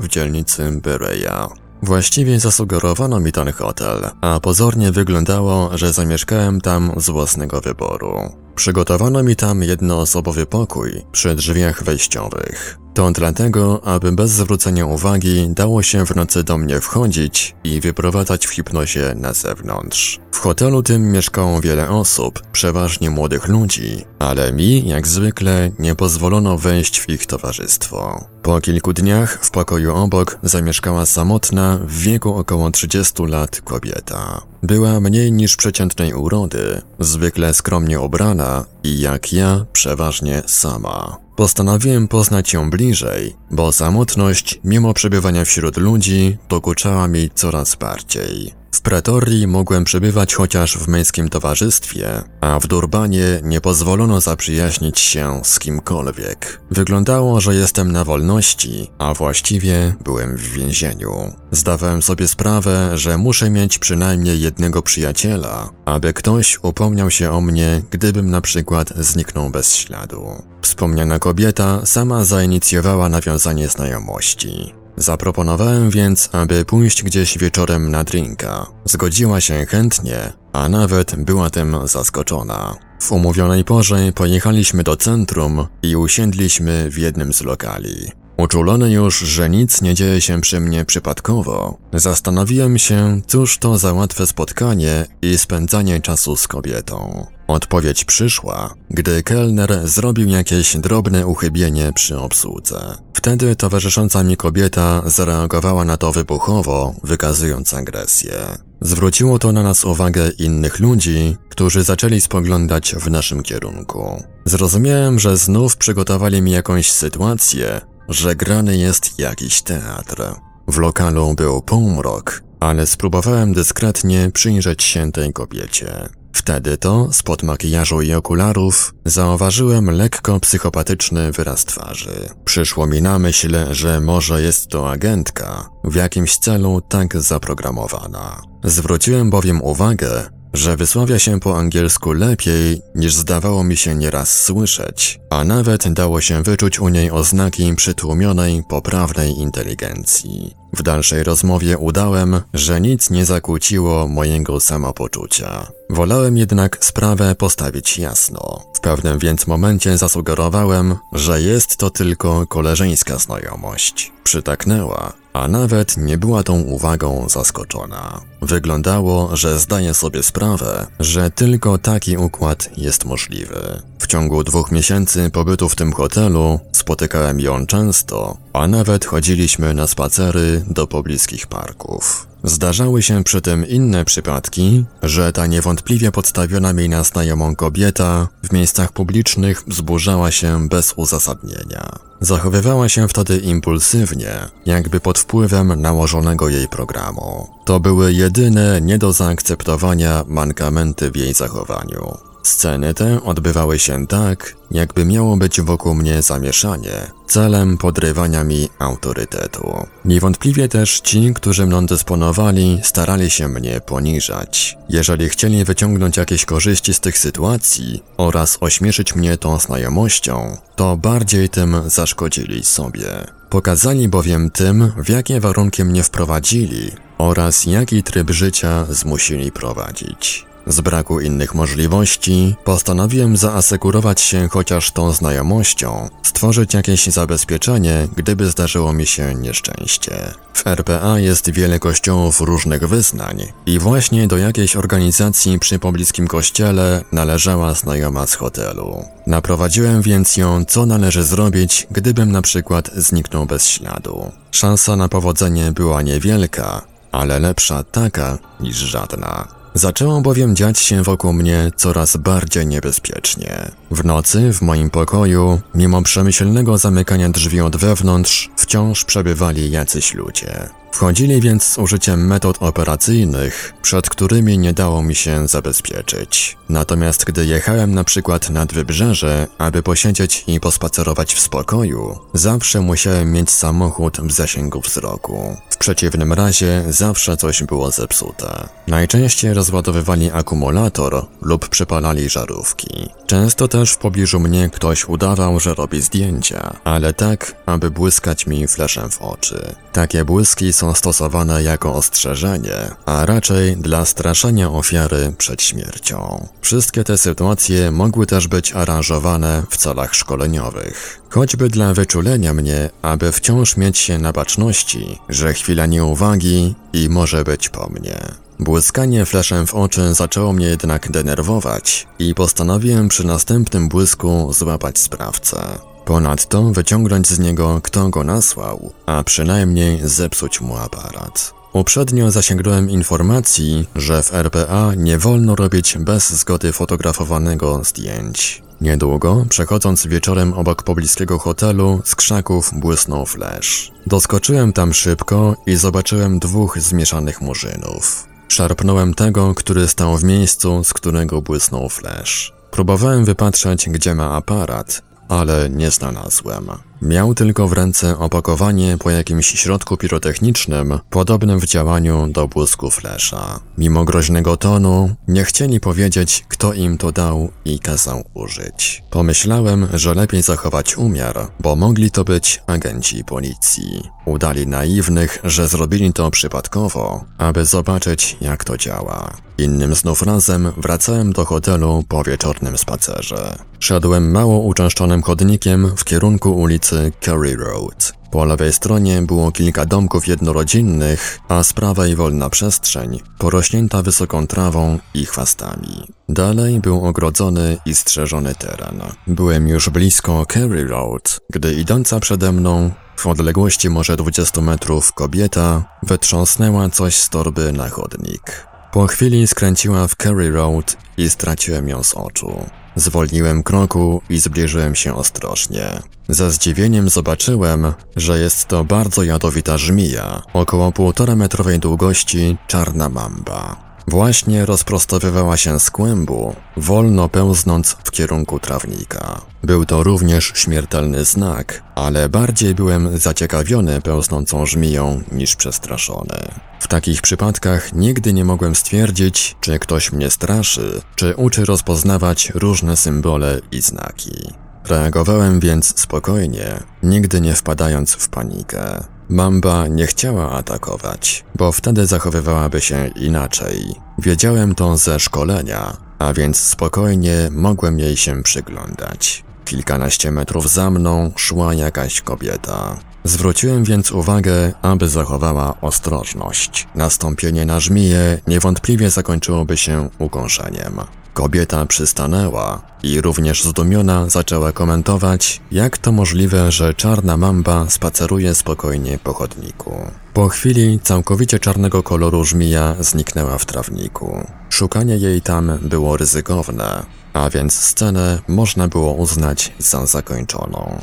w dzielnicy Bereya. Właściwie zasugerowano mi ten hotel, a pozornie wyglądało, że zamieszkałem tam z własnego wyboru. Przygotowano mi tam jednoosobowy pokój przy drzwiach wejściowych. To dlatego, aby bez zwrócenia uwagi dało się w nocy do mnie wchodzić i wyprowadzać w hipnozie na zewnątrz. W hotelu tym mieszkało wiele osób, przeważnie młodych ludzi, ale mi, jak zwykle, nie pozwolono wejść w ich towarzystwo. Po kilku dniach w pokoju obok zamieszkała samotna, w wieku około 30 lat kobieta. Była mniej niż przeciętnej urody, zwykle skromnie ubrana i jak ja, przeważnie sama. Postanowiłem poznać ją bliżej, bo samotność, mimo przebywania wśród ludzi, dokuczała mi coraz bardziej. W Pretorii mogłem przebywać chociaż w męskim towarzystwie, a w Durbanie nie pozwolono zaprzyjaźnić się z kimkolwiek. Wyglądało, że jestem na wolności, a właściwie byłem w więzieniu. Zdawałem sobie sprawę, że muszę mieć przynajmniej jednego przyjaciela, aby ktoś upomniał się o mnie, gdybym na przykład zniknął bez śladu. Wspomniana kobieta sama zainicjowała nawiązanie znajomości. Zaproponowałem więc, aby pójść gdzieś wieczorem na drinka. Zgodziła się chętnie, a nawet była tym zaskoczona. W umówionej porze pojechaliśmy do centrum i usiedliśmy w jednym z lokali. Uczulony już, że nic nie dzieje się przy mnie przypadkowo, zastanowiłem się, cóż to za łatwe spotkanie i spędzanie czasu z kobietą. Odpowiedź przyszła, gdy kelner zrobił jakieś drobne uchybienie przy obsłudze. Wtedy towarzysząca mi kobieta zareagowała na to wybuchowo, wykazując agresję. Zwróciło to na nas uwagę innych ludzi, którzy zaczęli spoglądać w naszym kierunku. Zrozumiałem, że znów przygotowali mi jakąś sytuację, że grany jest jakiś teatr. W lokalu był półmrok, ale spróbowałem dyskretnie przyjrzeć się tej kobiecie. Wtedy to, spod makijażu i okularów, zauważyłem lekko psychopatyczny wyraz twarzy. Przyszło mi na myśl, że może jest to agentka, w jakimś celu tak zaprogramowana. Zwróciłem bowiem uwagę, że wysławia się po angielsku lepiej niż zdawało mi się nieraz słyszeć, a nawet dało się wyczuć u niej oznaki przytłumionej, poprawnej inteligencji. W dalszej rozmowie udałem, że nic nie zakłóciło mojego samopoczucia. Wolałem jednak sprawę postawić jasno. W pewnym więc momencie zasugerowałem, że jest to tylko koleżeńska znajomość. Przytaknęła, a nawet nie była tą uwagą zaskoczona. Wyglądało, że zdaje sobie sprawę, że tylko taki układ jest możliwy. W ciągu dwóch miesięcy pobytu w tym hotelu spotykałem ją często, a nawet chodziliśmy na spacery do pobliskich parków. Zdarzały się przy tym inne przypadki, że ta niewątpliwie podstawiona mi na znajomą kobieta w miejscach publicznych wzburzała się bez uzasadnienia. Zachowywała się wtedy impulsywnie, jakby pod wpływem nałożonego jej programu. To były jedyne nie do zaakceptowania mankamenty w jej zachowaniu. Sceny te odbywały się tak, jakby miało być wokół mnie zamieszanie, celem podrywania mi autorytetu. Niewątpliwie też ci, którzy mną dysponowali, starali się mnie poniżać. Jeżeli chcieli wyciągnąć jakieś korzyści z tych sytuacji oraz ośmieszyć mnie tą znajomością, to bardziej tym zaszkodzili sobie. Pokazali bowiem tym, w jakie warunki mnie wprowadzili oraz jaki tryb życia zmusili prowadzić. Z braku innych możliwości postanowiłem zaasekurować się chociaż tą znajomością, stworzyć jakieś zabezpieczenie, gdyby zdarzyło mi się nieszczęście. W RPA jest wiele kościołów różnych wyznań i właśnie do jakiejś organizacji przy pobliskim kościele należała znajoma z hotelu. Naprowadziłem więc ją, co należy zrobić, gdybym na przykład zniknął bez śladu. Szansa na powodzenie była niewielka, ale lepsza taka niż żadna. Zaczęło bowiem dziać się wokół mnie coraz bardziej niebezpiecznie. W nocy w moim pokoju, mimo przemyślnego zamykania drzwi od wewnątrz, wciąż przebywali jacyś ludzie. Wchodzili więc z użyciem metod operacyjnych, przed którymi nie dało mi się zabezpieczyć. Natomiast gdy jechałem na przykład nad wybrzeże, aby posiedzieć i pospacerować w spokoju, zawsze musiałem mieć samochód w zasięgu wzroku. W przeciwnym razie zawsze coś było zepsute. Najczęściej rozładowywali akumulator lub przypalali żarówki. Często też w pobliżu mnie ktoś udawał, że robi zdjęcia, ale tak, aby błyskać mi fleszem w oczy. Takie błyski są są stosowane jako ostrzeżenie, a raczej dla straszenia ofiary przed śmiercią. Wszystkie te sytuacje mogły też być aranżowane w celach szkoleniowych. Choćby dla wyczulenia mnie, aby wciąż mieć się na baczności, że chwila nieuwagi i może być po mnie. Błyskanie fleszem w oczy zaczęło mnie jednak denerwować i postanowiłem przy następnym błysku złapać sprawcę. Ponadto wyciągnąć z niego kto go nasłał, a przynajmniej zepsuć mu aparat. Uprzednio zasięgnąłem informacji, że w RPA nie wolno robić bez zgody fotografowanego zdjęć. Niedługo, przechodząc wieczorem obok pobliskiego hotelu, z krzaków błysnął flesz. Doskoczyłem tam szybko i zobaczyłem dwóch zmieszanych murzynów. Szarpnąłem tego, który stał w miejscu, z którego błysnął flesz. Próbowałem wypatrzeć, gdzie ma aparat, ale nie znalazłem. Miał tylko w ręce opakowanie po jakimś środku pirotechnicznym, podobnym w działaniu do błysku flesza. Mimo groźnego tonu, nie chcieli powiedzieć, kto im to dał i kazał użyć. Pomyślałem, że lepiej zachować umiar, bo mogli to być agenci policji. Udali naiwnych, że zrobili to przypadkowo, aby zobaczyć, jak to działa. Innym znów razem wracałem do hotelu po wieczornym spacerze. Szedłem mało uczęszczonym chodnikiem w kierunku ulicy ulicy Curry Road. Po lewej stronie było kilka domków jednorodzinnych, a z prawej wolna przestrzeń, porośnięta wysoką trawą i chwastami. Dalej był ogrodzony i strzeżony teren. Byłem już blisko Curry Road, gdy idąca przede mną, w odległości może 20 metrów, kobieta wytrząsnęła coś z torby na chodnik. Po chwili skręciła w Curry Road i straciłem ją z oczu. Zwolniłem kroku i zbliżyłem się ostrożnie. Ze zdziwieniem zobaczyłem, że jest to bardzo jadowita żmija, około półtora metrowej długości czarna mamba. Właśnie rozprostowywała się z kłębu, wolno pełznąc w kierunku trawnika. Był to również śmiertelny znak, ale bardziej byłem zaciekawiony pełznącą żmiją niż przestraszony. W takich przypadkach nigdy nie mogłem stwierdzić, czy ktoś mnie straszy, czy uczy rozpoznawać różne symbole i znaki. Reagowałem więc spokojnie, nigdy nie wpadając w panikę. Mamba nie chciała atakować, bo wtedy zachowywałaby się inaczej. Wiedziałem to ze szkolenia, a więc spokojnie mogłem jej się przyglądać. Kilkanaście metrów za mną szła jakaś kobieta. Zwróciłem więc uwagę, aby zachowała ostrożność. Nastąpienie na żmiję niewątpliwie zakończyłoby się ukąszeniem. Kobieta przystanęła i również zdumiona zaczęła komentować, jak to możliwe, że czarna mamba spaceruje spokojnie po chodniku. Po chwili całkowicie czarnego koloru żmija zniknęła w trawniku. Szukanie jej tam było ryzykowne, a więc scenę można było uznać za zakończoną.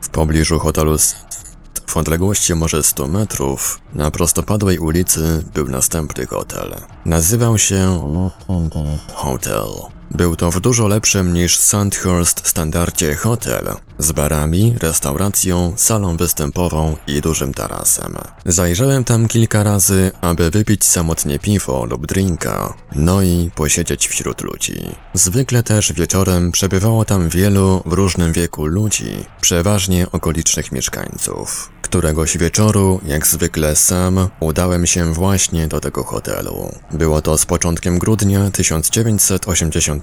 W pobliżu hotelu w odległości może 100 metrów, na prostopadłej ulicy był następny hotel. Nazywał się Hotel. Był to w dużo lepszym niż Sandhurst standardzie hotel, z barami, restauracją, salą występową i dużym tarasem. Zajrzałem tam kilka razy, aby wypić samotnie piwo lub drinka, no i posiedzieć wśród ludzi. Zwykle też wieczorem przebywało tam wielu w różnym wieku ludzi, przeważnie okolicznych mieszkańców. Któregoś wieczoru, jak zwykle sam, udałem się właśnie do tego hotelu. Było to z początkiem grudnia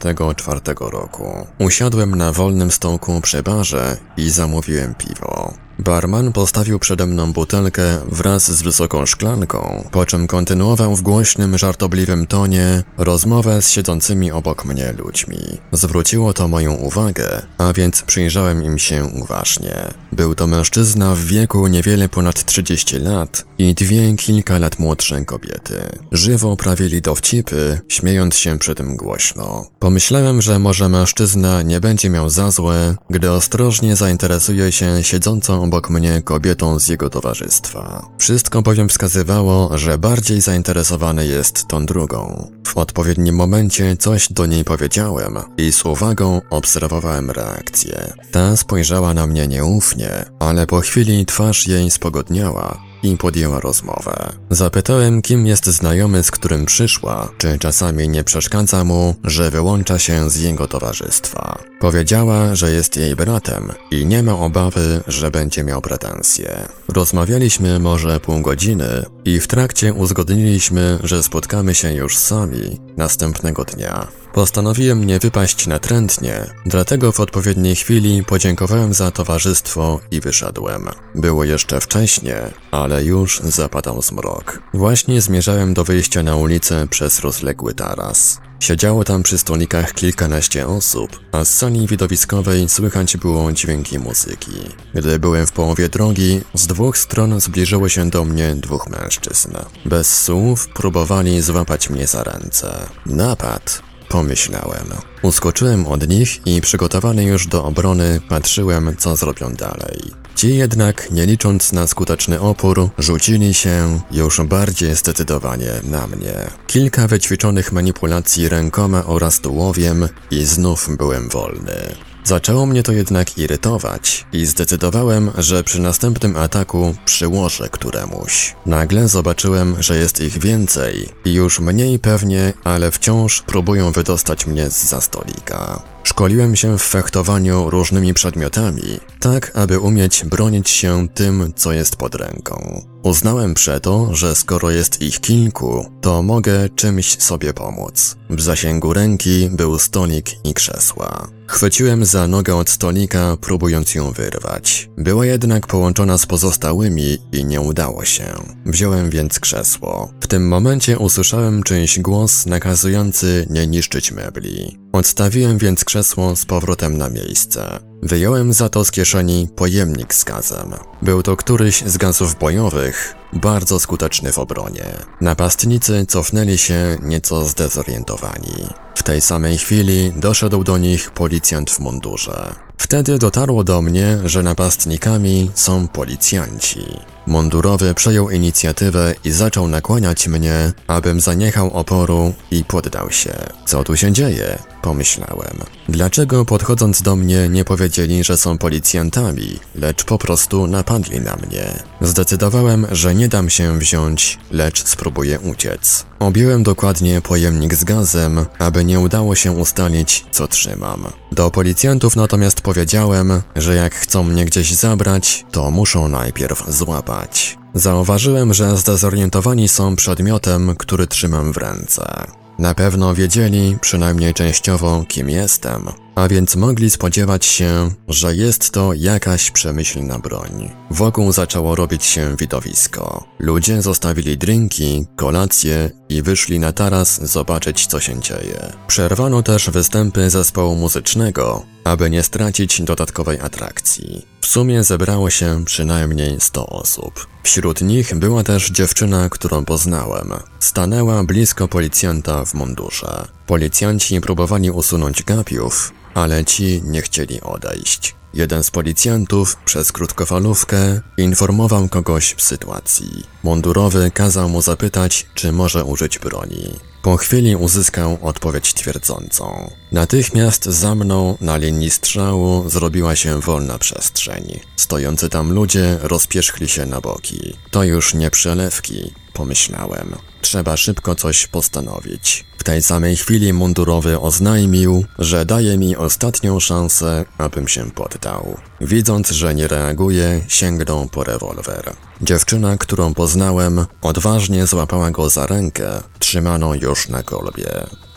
1984 roku. Usiadłem na wolnym stołku przy barze i zamówiłem piwo. Barman postawił przede mną butelkę wraz z wysoką szklanką, po czym kontynuował w głośnym, żartobliwym tonie rozmowę z siedzącymi obok mnie ludźmi. Zwróciło to moją uwagę, a więc przyjrzałem im się uważnie. Był to mężczyzna w wieku niewiele ponad 30 lat i dwie kilka lat młodsze kobiety. Żywo prawili dowcipy, śmiejąc się przy tym głośno. Pomyślałem, że może mężczyzna nie będzie miał za złe, gdy ostrożnie zainteresuje się siedzącą obok mnie kobietą z jego towarzystwa. Wszystko bowiem wskazywało, że bardziej zainteresowany jest tą drugą. W odpowiednim momencie coś do niej powiedziałem i z uwagą obserwowałem reakcję. Ta spojrzała na mnie nieufnie, ale po chwili twarz jej spogodniała i podjęła rozmowę. Zapytałem, kim jest znajomy, z którym przyszła, czy czasami nie przeszkadza mu, że wyłącza się z jego towarzystwa. Powiedziała, że jest jej bratem i nie ma obawy, że będzie miał pretensje. Rozmawialiśmy może pół godziny i w trakcie uzgodniliśmy, że spotkamy się już sami następnego dnia. Postanowiłem nie wypaść natrętnie, dlatego w odpowiedniej chwili podziękowałem za towarzystwo i wyszedłem. Było jeszcze wcześnie, ale już zapadał zmrok. Właśnie zmierzałem do wyjścia na ulicę przez rozległy taras. Siedziało tam przy stolikach kilkanaście osób, a z sali widowiskowej słychać było dźwięki muzyki. Gdy byłem w połowie drogi, z dwóch stron zbliżyło się do mnie dwóch mężczyzn. Bez słów próbowali złapać mnie za ręce. Napad, pomyślałem. Uskoczyłem od nich i przygotowany już do obrony patrzyłem, co zrobią dalej. Ci jednak, nie licząc na skuteczny opór, rzucili się już bardziej zdecydowanie na mnie. Kilka wyćwiczonych manipulacji rękoma oraz tułowiem i znów byłem wolny. Zaczęło mnie to jednak irytować i zdecydowałem, że przy następnym ataku przyłożę któremuś. Nagle zobaczyłem, że jest ich więcej i już mniej pewnie, ale wciąż próbują wydostać mnie z za stolika. Szkoliłem się w fechtowaniu różnymi przedmiotami, tak aby umieć bronić się tym, co jest pod ręką. Uznałem przeto, że skoro jest ich kilku, to mogę czymś sobie pomóc. W zasięgu ręki był stolik i krzesła. Chwyciłem za nogę od stolika, próbując ją wyrwać. Była jednak połączona z pozostałymi i nie udało się. Wziąłem więc krzesło. W tym momencie usłyszałem czyjś głos nakazujący nie niszczyć mebli. Odstawiłem więc krzesło z powrotem na miejsce. Wyjąłem za to z kieszeni pojemnik z gazem. Był to któryś z gazów bojowych, bardzo skuteczny w obronie. Napastnicy cofnęli się nieco zdezorientowani. W tej samej chwili doszedł do nich policjant w mundurze. Wtedy dotarło do mnie, że napastnikami są policjanci. Mundurowy przejął inicjatywę i zaczął nakłaniać mnie, abym zaniechał oporu i poddał się. Co tu się dzieje? Pomyślałem. Dlaczego podchodząc do mnie nie powiedzieli, że są policjantami, lecz po prostu napadli na mnie? Zdecydowałem, że nie dam się wziąć, lecz spróbuję uciec. Objąłem dokładnie pojemnik z gazem, aby nie udało się ustalić, co trzymam. Do policjantów natomiast powiedziałem, że jak chcą mnie gdzieś zabrać, to muszą najpierw złapać. Zauważyłem, że zdezorientowani są przedmiotem, który trzymam w ręce. Na pewno wiedzieli, przynajmniej częściowo, kim jestem, a więc mogli spodziewać się, że jest to jakaś przemyślna broń. Wokół zaczęło robić się widowisko. Ludzie zostawili drinki, kolacje i wyszli na taras zobaczyć, co się dzieje. Przerwano też występy zespołu muzycznego, aby nie stracić dodatkowej atrakcji. W sumie zebrało się przynajmniej 100 osób. Wśród nich była też dziewczyna, którą poznałem. Stanęła blisko policjanta w mundurze. Policjanci próbowali usunąć gapiów, ale ci nie chcieli odejść. Jeden z policjantów przez krótkofalówkę informował kogoś w sytuacji. Mundurowy kazał mu zapytać, czy może użyć broni. Po chwili uzyskał odpowiedź twierdzącą. Natychmiast za mną na linii strzału zrobiła się wolna przestrzeń. Stojący tam ludzie rozpierzchli się na boki. To już nie przelewki, pomyślałem. Trzeba szybko coś postanowić. W tej samej chwili mundurowy oznajmił, że daje mi ostatnią szansę, abym się poddał. Widząc, że nie reaguje, sięgnął po rewolwer. Dziewczyna, którą poznałem, odważnie złapała go za rękę, trzymaną już na kolbie.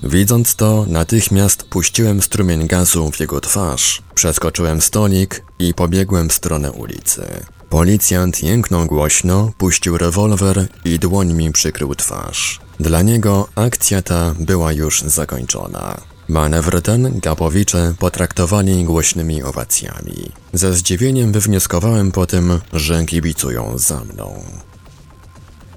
Widząc to, natychmiast puściłem strumień gazu w jego twarz, przeskoczyłem stolik i pobiegłem w stronę ulicy. Policjant jęknął głośno, puścił rewolwer i dłońmi przykrył twarz. Dla niego akcja ta była już zakończona. Manewr ten Gapowicze potraktowali głośnymi owacjami. Ze zdziwieniem wywnioskowałem po tym, że kibicują za mną.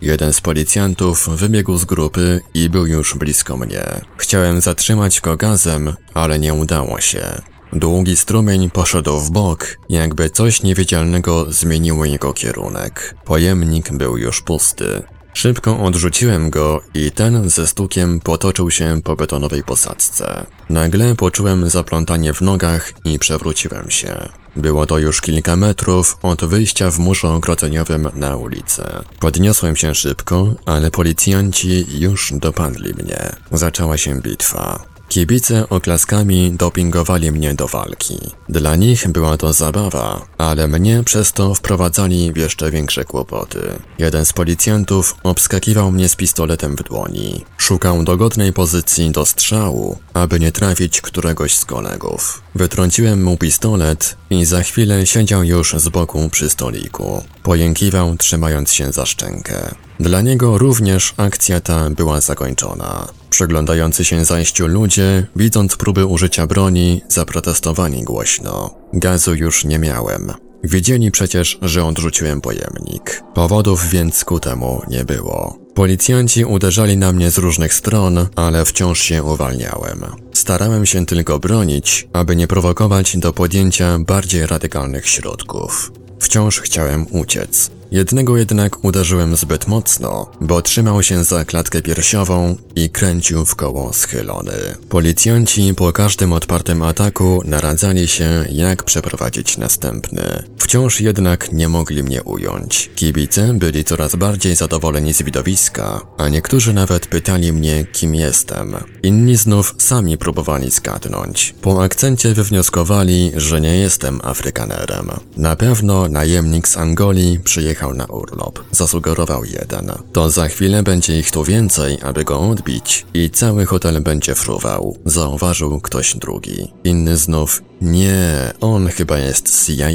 Jeden z policjantów wybiegł z grupy i był już blisko mnie. Chciałem zatrzymać go gazem, ale nie udało się. Długi strumień poszedł w bok, jakby coś niewidzialnego zmieniło jego kierunek. Pojemnik był już pusty. Szybko odrzuciłem go i ten ze stukiem potoczył się po betonowej posadzce. Nagle poczułem zaplątanie w nogach i przewróciłem się. Było to już kilka metrów od wyjścia w murze ogrodzeniowym na ulicę. Podniosłem się szybko, ale policjanci już dopadli mnie. Zaczęła się bitwa. Kibice oklaskami dopingowali mnie do walki. Dla nich była to zabawa, ale mnie przez to wprowadzali w jeszcze większe kłopoty. Jeden z policjantów obskakiwał mnie z pistoletem w dłoni. Szukał dogodnej pozycji do strzału, aby nie trafić któregoś z kolegów. Wytrąciłem mu pistolet i za chwilę siedział już z boku przy stoliku. Pojękiwał, trzymając się za szczękę. Dla niego również akcja ta była zakończona. Przyglądający się zajściu ludzie, widząc próby użycia broni, zaprotestowali głośno. Gazu już nie miałem. Wiedzieli przecież, że odrzuciłem pojemnik. Powodów więc ku temu nie było. Policjanci uderzali na mnie z różnych stron, ale wciąż się uwalniałem. Starałem się tylko bronić, aby nie prowokować do podjęcia bardziej radykalnych środków. Wciąż chciałem uciec. Jednego jednak uderzyłem zbyt mocno, bo trzymał się za klatkę piersiową i kręcił w koło schylony. Policjanci po każdym odpartym ataku naradzali się, jak przeprowadzić następny. Wciąż jednak nie mogli mnie ująć. Kibice byli coraz bardziej zadowoleni z widowiska, a niektórzy nawet pytali mnie, kim jestem. Inni znów sami próbowali zgadnąć. Po akcencie wywnioskowali, że nie jestem Afrykanerem. Na pewno najemnik z Angolii przyjechał na urlop. Zasugerował jeden. To za chwilę będzie ich tu więcej, aby go odbić i cały hotel będzie fruwał. Zauważył ktoś drugi. Inny znów, nie, on chyba jest CIA.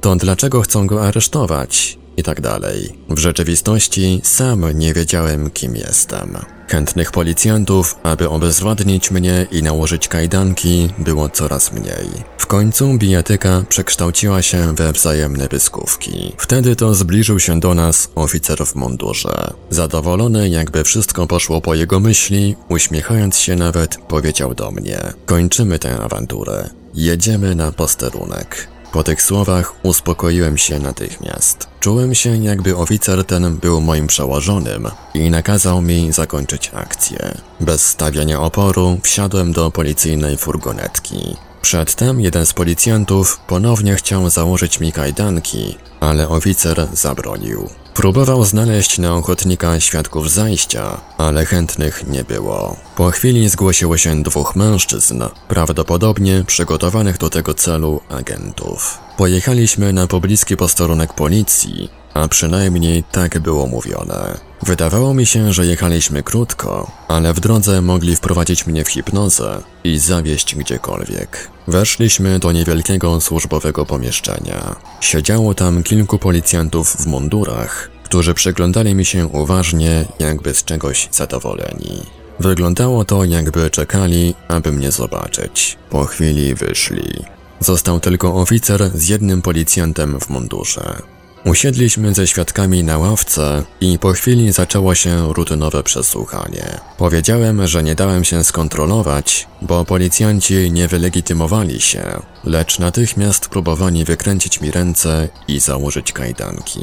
To dlaczego chcą go aresztować? I tak dalej. W rzeczywistości sam nie wiedziałem, kim jestem. Chętnych policjantów, aby obezwładnić mnie i nałożyć kajdanki, było coraz mniej. W końcu bijatyka przekształciła się we wzajemne pyskówki. Wtedy to zbliżył się do nas oficer w mundurze. Zadowolony, jakby wszystko poszło po jego myśli, uśmiechając się nawet, powiedział do mnie: Kończymy tę awanturę. Jedziemy na posterunek. Po tych słowach uspokoiłem się natychmiast. Czułem się, jakby oficer ten był moim przełożonym i nakazał mi zakończyć akcję. Bez stawiania oporu wsiadłem do policyjnej furgonetki. Przedtem jeden z policjantów ponownie chciał założyć mi kajdanki, ale oficer zabronił. Próbował znaleźć na ochotnika świadków zajścia, ale chętnych nie było. Po chwili zgłosiło się dwóch mężczyzn, prawdopodobnie przygotowanych do tego celu agentów. Pojechaliśmy na pobliski posterunek policji, a przynajmniej tak było mówione. Wydawało mi się, że jechaliśmy krótko, ale w drodze mogli wprowadzić mnie w hipnozę i zawieźć gdziekolwiek. Weszliśmy do niewielkiego służbowego pomieszczenia. Siedziało tam kilku policjantów w mundurach, którzy przyglądali mi się uważnie, jakby z czegoś zadowoleni. Wyglądało to, jakby czekali, aby mnie zobaczyć. Po chwili wyszli. Został tylko oficer z jednym policjantem w mundurze. Usiedliśmy ze świadkami na ławce i po chwili zaczęło się rutynowe przesłuchanie. Powiedziałem, że nie dałem się skontrolować, bo policjanci nie wylegitymowali się, lecz natychmiast próbowali wykręcić mi ręce i założyć kajdanki.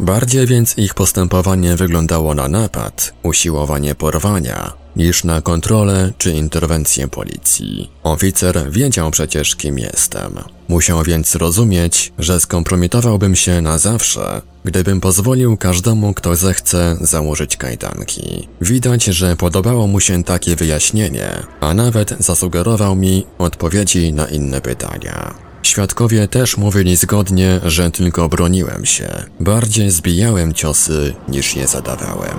Bardziej więc ich postępowanie wyglądało na napad, usiłowanie porwania, niż na kontrolę czy interwencję policji. Oficer wiedział przecież, kim jestem. Musiał więc rozumieć, że skompromitowałbym się na zawsze, gdybym pozwolił każdemu, kto zechce, założyć kajdanki. Widać, że podobało mu się takie wyjaśnienie, a nawet zasugerował mi odpowiedzi na inne pytania. Świadkowie też mówili zgodnie, że tylko broniłem się. Bardziej zbijałem ciosy niż je zadawałem.